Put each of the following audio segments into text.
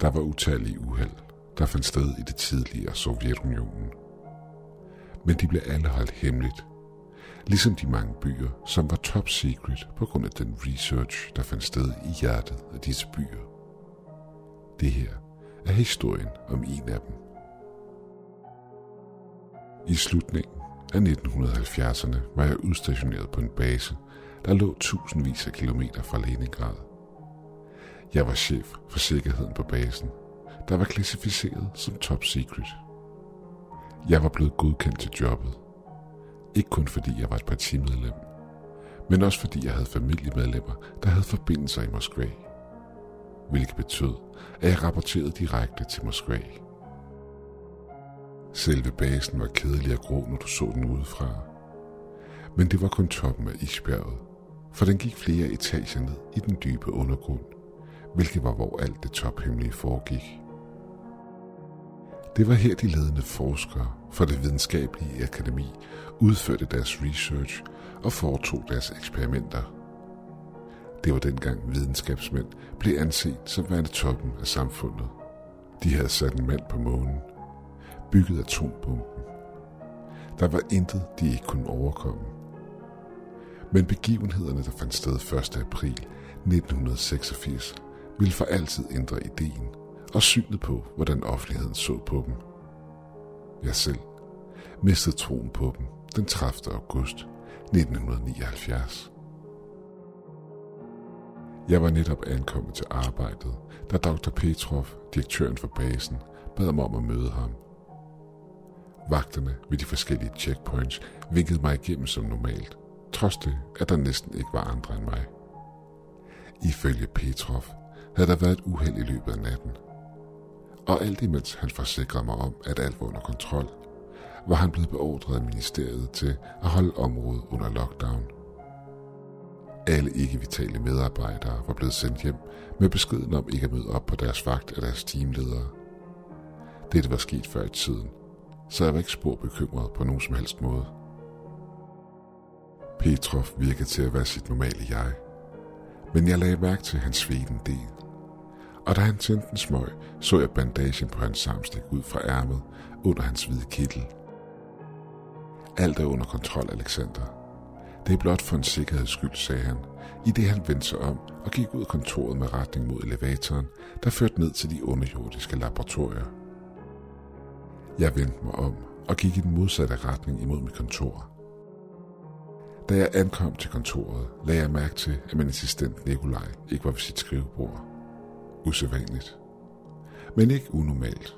Der var utallige uheld, der fandt sted i det tidligere Sovjetunionen. Men de blev alle holdt hemmeligt, ligesom de mange byer, som var top secret på grund af den research, der fandt sted i hjertet af disse byer. Det her er historien om en af dem. I slutningen af 1970'erne var jeg udstationeret på en base, der lå tusindvis af kilometer fra Leningrad. Jeg var chef for sikkerheden på basen, der var klassificeret som top secret. Jeg var blevet godkendt til jobbet. Ikke kun fordi jeg var et partimedlem, men også fordi jeg havde familiemedlemmer, der havde forbindelser i Moskva. Hvilket betød, at jeg rapporterede direkte til Moskva. Selve basen var kedelig og grå, når du så den udefra. Men det var kun toppen af isbjerget, for den gik flere etager ned i den dybe undergrund, hvilket var hvor alt det tophemmelige foregik. Det var her de ledende forskere fra det videnskabelige akademi udførte deres research og foretog deres eksperimenter. Det var dengang videnskabsmænd blev anset som værende toppen af samfundet. De havde sat en mand på månen, bygget atombomben. Der var intet, de ikke kunne overkomme. Men begivenhederne, der fandt sted 1. april 1986, ville for altid ændre ideen og synet på, hvordan offentligheden så på dem. Jeg selv mistede troen på dem den 30. august 1979. Jeg var netop ankommet til arbejdet, da Dr. Petrov, direktøren for basen, bad mig om at møde ham. Vagterne ved de forskellige checkpoints vinkede mig igennem som normalt, trods det, at der næsten ikke var andre end mig. Ifølge Petrov havde der været et uheld i løbet af natten. Og alt imens han forsikrede mig om, at alt var under kontrol, var han blevet beordret af ministeriet til at holde området under lockdown. Alle ikke-vitale medarbejdere var blevet sendt hjem med beskeden om ikke at møde op på deres vagt af deres teamledere. Dette var sket før i tiden, så jeg var ikke spor bekymret på nogen som helst måde. Petrov virkede til at være sit normale jeg, men jeg lagde mærke til hans sveden del. Og da han tændte en smøg, så jeg bandagen på hans samstik ud fra ærmet under hans hvide kittel. Alt er under kontrol, Alexander. Det er blot for en sikkerheds skyld, sagde han, i det han vendte sig om og gik ud af kontoret med retning mod elevatoren, der førte ned til de underjordiske laboratorier. Jeg vendte mig om og gik i den modsatte retning imod mit kontor. Da jeg ankom til kontoret, lagde jeg mærke til, at min assistent Nikolaj ikke var ved sit skrivebord. Usædvanligt. Men ikke unormalt.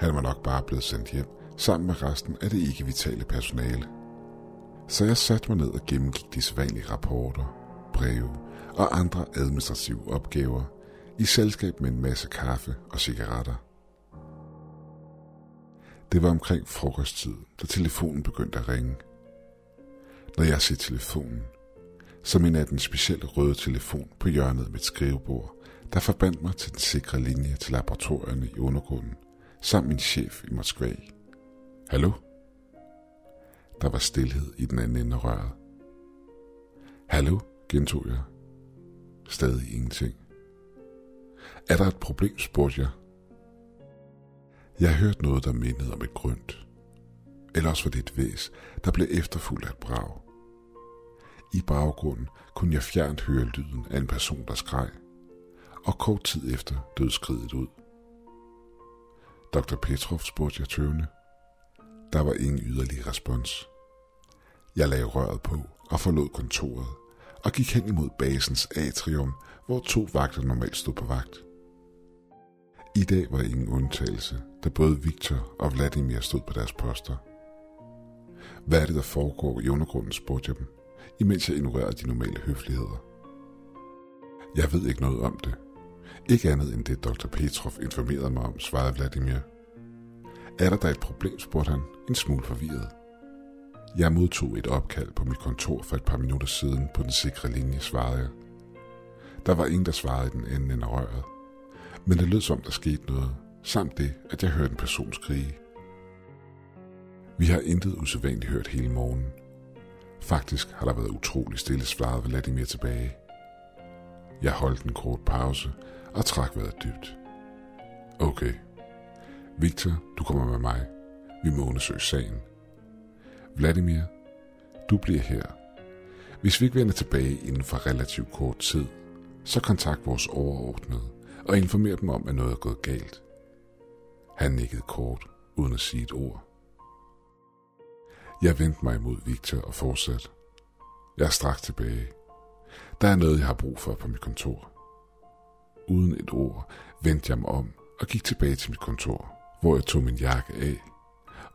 Han var nok bare blevet sendt hjem sammen med resten af det ikke-vitale personale. Så jeg satte mig ned og gennemgik de sædvanlige rapporter, breve og andre administrative opgaver i selskab med en masse kaffe og cigaretter. Det var omkring frokosttid, da telefonen begyndte at ringe. Når jeg ser telefonen, så mener jeg den specielle røde telefon på hjørnet af mit skrivebord, der forbandt mig til den sikre linje til laboratorierne i undergrunden, samt min chef i Moskva. Hallo? Der var stillhed i den anden ende af røret. Hallo, gentog jeg. Stadig ingenting. Er der et problem, spurgte jeg. Jeg hørte noget, der mindede om et grønt. Eller også var det et væs, der blev efterfulgt af et brag. I baggrunden kunne jeg fjernt høre lyden af en person, der skreg, og kort tid efter døde skridet ud. Dr. Petrov spurgte jeg tøvende. Der var ingen yderligere respons. Jeg lagde røret på og forlod kontoret og gik hen imod basens atrium, hvor to vagter normalt stod på vagt. I dag var ingen undtagelse, da både Victor og Vladimir stod på deres poster. Hvad er det, der foregår i undergrunden, spurgte jeg dem, imens jeg ignorerede de normale høfligheder. Jeg ved ikke noget om det. Ikke andet end det, Dr. Petrov informerede mig om, svarede Vladimir. Er der da et problem, spurgte han, en smule forvirret. Jeg modtog et opkald på mit kontor for et par minutter siden på den sikre linje, svarede jeg. Der var ingen, der svarede i den anden end af røret. Men det lød som, der skete noget, samt det, at jeg hørte en person skrige. Vi har intet usædvanligt hørt hele morgenen. Faktisk har der været utrolig stille, svarede Vladimir tilbage. Jeg holdt en kort pause og trak vejret dybt. Okay. Victor, du kommer med mig. Vi må undersøge sagen. Vladimir, du bliver her. Hvis vi ikke vender tilbage inden for relativt kort tid, så kontakt vores overordnede og informer dem om, at noget er gået galt. Han nikkede kort, uden at sige et ord. Jeg vendte mig imod Victor og fortsatte. Jeg er straks tilbage. Der er noget, jeg har brug for på mit kontor. Uden et ord vendte jeg mig om og gik tilbage til mit kontor, hvor jeg tog min jakke af,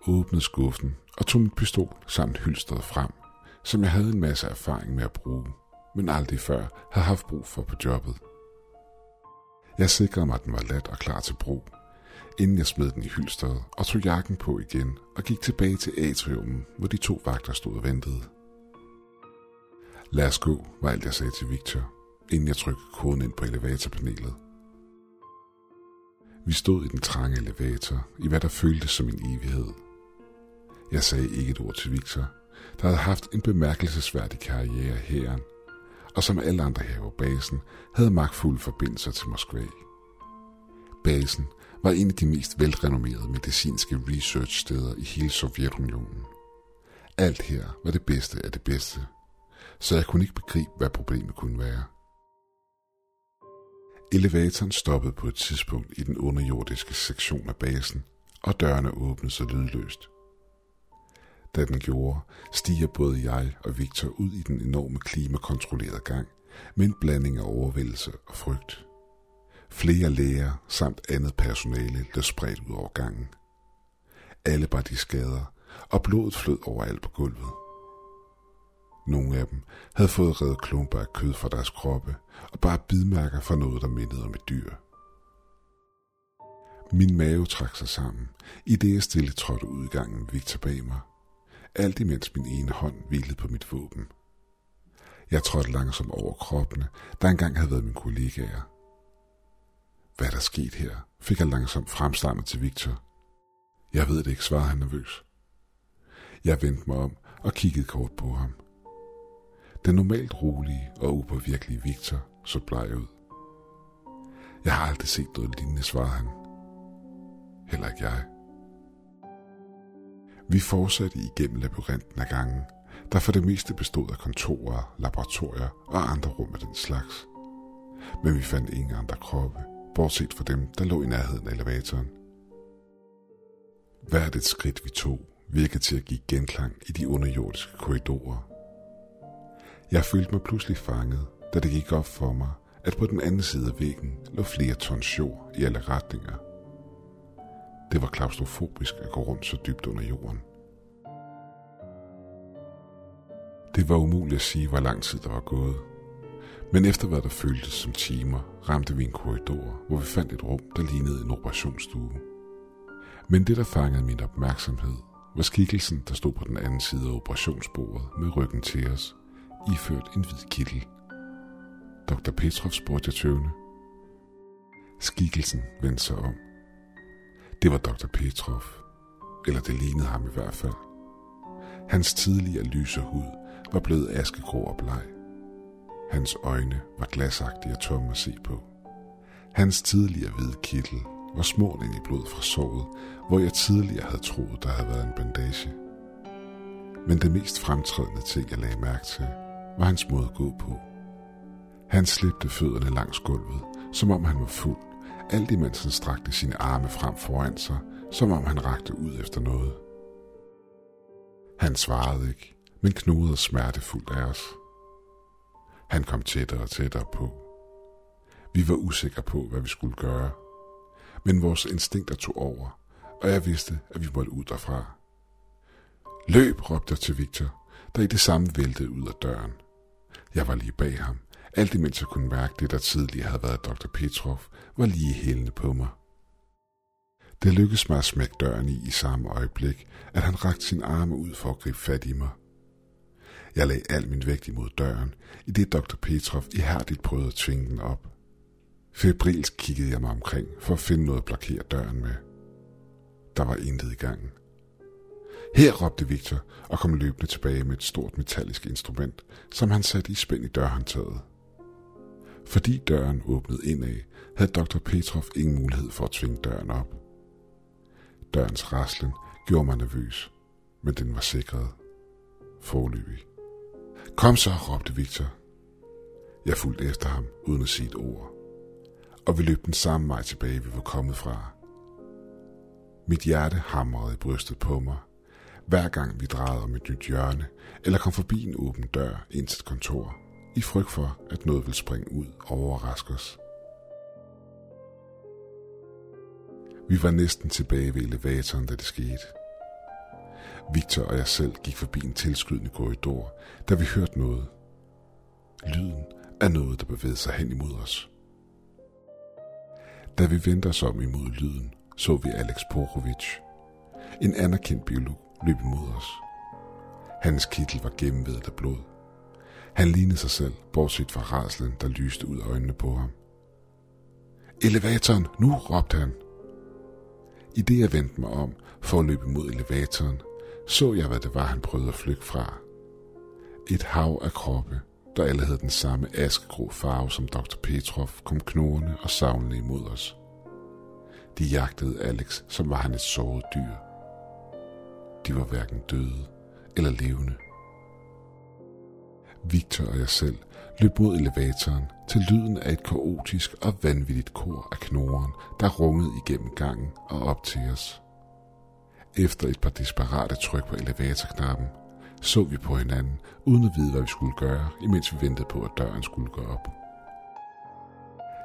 åbnede skuffen og tog min pistol samt hylstret frem, som jeg havde en masse erfaring med at bruge, men aldrig før havde haft brug for på jobbet. Jeg sikrede mig, at den var let og klar til brug, inden jeg smed den i hylstret og tog jakken på igen og gik tilbage til atriummen, hvor de to vagter stod og ventede. Lad os gå, var alt jeg sagde til Victor, inden jeg trykkede koden ind på elevatorpanelet. Vi stod i den trange elevator, i hvad der føltes som en evighed. Jeg sagde ikke et ord til Victor, der havde haft en bemærkelsesværdig karriere her, og som alle andre her på basen, havde magtfulde forbindelser til Moskva. Basen var en af de mest velrenommerede medicinske researchsteder i hele Sovjetunionen. Alt her var det bedste af det bedste, så jeg kunne ikke begribe, hvad problemet kunne være. Elevatoren stoppede på et tidspunkt i den underjordiske sektion af basen, og dørene åbnede sig lydløst. Da den gjorde, stiger både jeg og Victor ud i den enorme klimakontrollerede gang med en blanding af overvældelse og frygt. Flere læger samt andet personale blev spredt ud over gangen. Alle var de skader, og blodet flød overalt på gulvet. Nogle af dem havde fået reddet klumper af kød fra deres kroppe, og bare bidmærker fra noget, der mindede om et dyr. Min mave trak sig sammen, i det jeg stille trådte ud i gangen Victor bag mig. Alt imens min ene hånd hvilede på mit våben. Jeg trådte langsomt over kroppene, der engang havde været min kollegaer. Hvad der sket her? fik jeg langsomt fremstammet til Victor. Jeg ved det ikke, svarede han nervøs. Jeg vendte mig om og kiggede kort på ham. Den normalt rolige og upåvirkelige Victor så bleg ud. Jeg har aldrig set noget lignende, svarede han. Heller ikke jeg. Vi fortsatte igennem labyrinten af gangen, der for det meste bestod af kontorer, laboratorier og andre rum af den slags. Men vi fandt ingen andre kroppe, bortset fra dem, der lå i nærheden af elevatoren. Hvert et skridt vi tog virkede til at give genklang i de underjordiske korridorer. Jeg følte mig pludselig fanget, da det gik op for mig, at på den anden side af væggen lå flere tons jord i alle retninger. Det var klaustrofobisk at gå rundt så dybt under jorden. Det var umuligt at sige, hvor lang tid der var gået. Men efter hvad der føltes som timer, ramte vi en korridor, hvor vi fandt et rum, der lignede en operationsstue. Men det, der fangede min opmærksomhed, var skikkelsen, der stod på den anden side af operationsbordet med ryggen til os, iført en hvid kittel. Dr. Petrov spurgte jeg tøvende. Skikkelsen vendte sig om. Det var Dr. Petrov, eller det lignede ham i hvert fald. Hans tidligere lyse hud var blevet askegrå og bleg. Hans øjne var glasagtige og tomme at se på. Hans tidligere hvide kittel var smurt ind i blod fra såret, hvor jeg tidligere havde troet, der havde været en bandage. Men det mest fremtrædende ting, jeg lagde mærke til, var hans måde at gå på. Han slæbte fødderne langs gulvet, som om han var fuld, alt imens han strakte sine arme frem foran sig, som om han rakte ud efter noget. Han svarede ikke, men knudede smertefuldt af os. Han kom tættere og tættere på. Vi var usikre på, hvad vi skulle gøre, men vores instinkter tog over, og jeg vidste, at vi måtte ud derfra. Løb, råbte jeg til Victor, der i det samme væltede ud af døren. Jeg var lige bag ham, alt imens jeg kunne mærke det, der tidligere havde været Dr. Petrov, var lige hælende på mig. Det lykkedes mig at smække døren i i samme øjeblik, at han rakte sin arme ud for at gribe fat i mig. Jeg lagde al min vægt imod døren, i det Dr. Petrov ihærdigt prøvede at tvinge den op. Febrilsk kiggede jeg mig omkring for at finde noget at blokere døren med. Der var intet i gangen. Her råbte Victor og kom løbende tilbage med et stort metallisk instrument, som han satte i spænd i dørhåndtaget. Fordi døren åbnede indad, havde dr. Petrov ingen mulighed for at tvinge døren op. Dørens raslen gjorde mig nervøs, men den var sikret. Forløbig. Kom så, råbte Victor. Jeg fulgte efter ham, uden at sige et ord. Og vi løb den samme vej tilbage, vi var kommet fra. Mit hjerte hamrede i brystet på mig, hver gang vi drejede om et nyt hjørne, eller kom forbi en åben dør ind til et kontor, i frygt for, at noget ville springe ud og overraske os. Vi var næsten tilbage ved elevatoren, da det skete. Victor og jeg selv gik forbi en tilskydende korridor, da vi hørte noget. Lyden af noget, der bevægede sig hen imod os. Da vi vendte os om imod lyden, så vi Alex Porovic, en anerkendt biolog, løb imod os. Hans kittel var gennemvedet af blod. Han lignede sig selv, bortset fra raslen, der lyste ud af øjnene på ham. Elevatoren, nu, råbte han. I det jeg vendte mig om for at løbe mod elevatoren, så jeg, hvad det var, han prøvede at flygte fra. Et hav af kroppe, der alle havde den samme askegrå farve som Dr. Petrov, kom knurrende og savnende imod os. De jagtede Alex, som var han et såret dyr. De var hverken døde eller levende. Victor og jeg selv løb mod elevatoren til lyden af et kaotisk og vanvittigt kor af knoren, der rungede igennem gangen og op til os. Efter et par desperate tryk på elevatorknappen, så vi på hinanden, uden at vide, hvad vi skulle gøre, imens vi ventede på, at døren skulle gå op.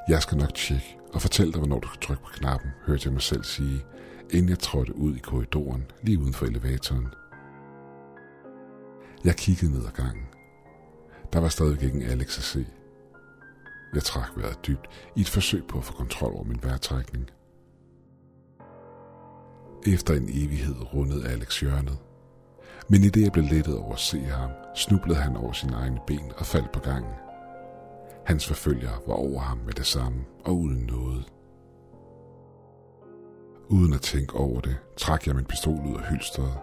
Jeg skal nok tjekke og fortælle dig, hvornår du skal trykke på knappen, hørte jeg mig selv sige, inden jeg trådte ud i korridoren lige uden for elevatoren. Jeg kiggede ned ad gangen. Der var stadig ikke en Alex at se. Jeg trak vejret dybt i et forsøg på at få kontrol over min vejrtrækning. Efter en evighed rundede Alex hjørnet. Men i det jeg blev lettet over at se ham, snublede han over sine egne ben og faldt på gangen. Hans forfølger var over ham med det samme og uden noget. Uden at tænke over det, trak jeg min pistol ud af hylstret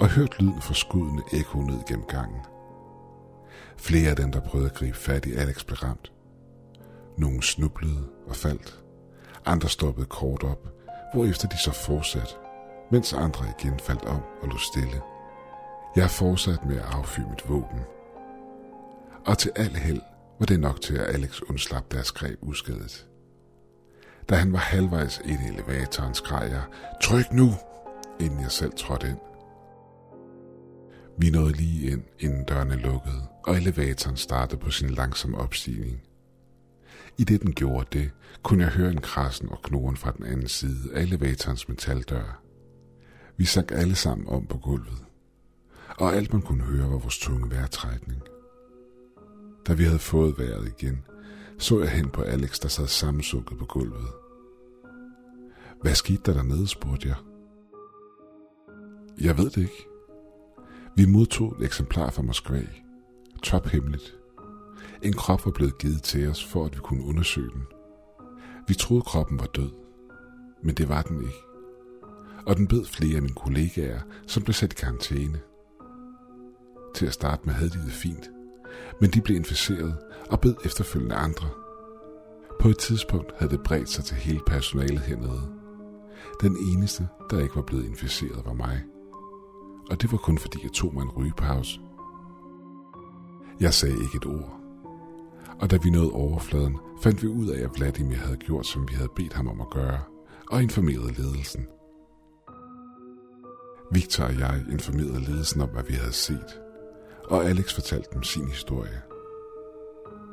og hørte lyden fra skuddene ekko ned gennem gangen. Flere af dem, der prøvede at gribe fat i Alex, blev ramt. Nogle snublede og faldt. Andre stoppede kort op, hvorefter de så fortsatte, mens andre igen faldt om og lå stille. Jeg fortsatte med at affyre mit våben. Og til al held var det nok til, at Alex undslap deres greb uskadet. Da han var halvvejs ind i elevatoren, skreg jeg, tryk nu, inden jeg selv trådte ind. Vi nåede lige ind, inden dørene lukkede, og elevatoren startede på sin langsomme opstigning. I det den gjorde det, kunne jeg høre en krassen og knoren fra den anden side af elevatorens metaldør. Vi sank alle sammen om på gulvet, og alt man kunne høre var vores tunge vejrtrækning. Da vi havde fået vejret igen, så jeg hen på Alex, der sad sammensukket på gulvet. Hvad skete der dernede, spurgte jeg. Jeg ved det ikke. Vi modtog et eksemplar fra Moskva. Tophemmeligt. En krop var blevet givet til os, for at vi kunne undersøge den. Vi troede, kroppen var død, men det var den ikke. Og den bed flere af mine kollegaer, som blev sat i karantæne. Til at starte med havde de det fint, men de blev inficeret og bed efterfølgende andre. På et tidspunkt havde det bredt sig til hele personalet hernede. Den eneste, der ikke var blevet inficeret, var mig. Og det var kun fordi, jeg tog mig en rygepause. Jeg sagde ikke et ord. Og da vi nåede overfladen, fandt vi ud af, at Vladimir havde gjort, som vi havde bedt ham om at gøre, og informerede ledelsen. Victor og jeg informerede ledelsen om, hvad vi havde set, og Alex fortalte dem sin historie.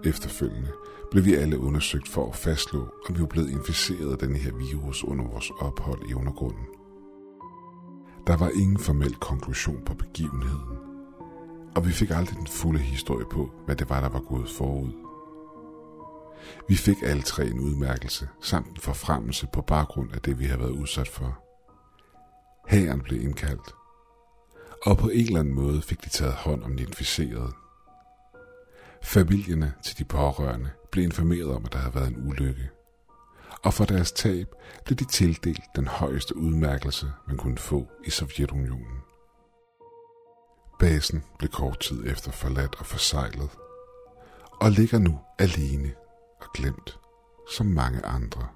Efterfølgende blev vi alle undersøgt for at fastslå, om vi var blevet inficeret af denne her virus under vores ophold i undergrunden. Der var ingen formel konklusion på begivenheden, og vi fik aldrig den fulde historie på, hvad det var, der var gået forud. Vi fik alle tre en udmærkelse samt en forfremmelse på baggrund af det, vi havde været udsat for. Hæren blev indkaldt, og på en eller anden måde fik de taget hånd om de inficerede. Familierne til de pårørende blev informeret om, at der havde været en ulykke. Og for deres tab blev de tildelt den højeste udmærkelse, man kunne få i Sovjetunionen. Basen blev kort tid efter forladt og forsejlet, og ligger nu alene og glemt, som mange andre.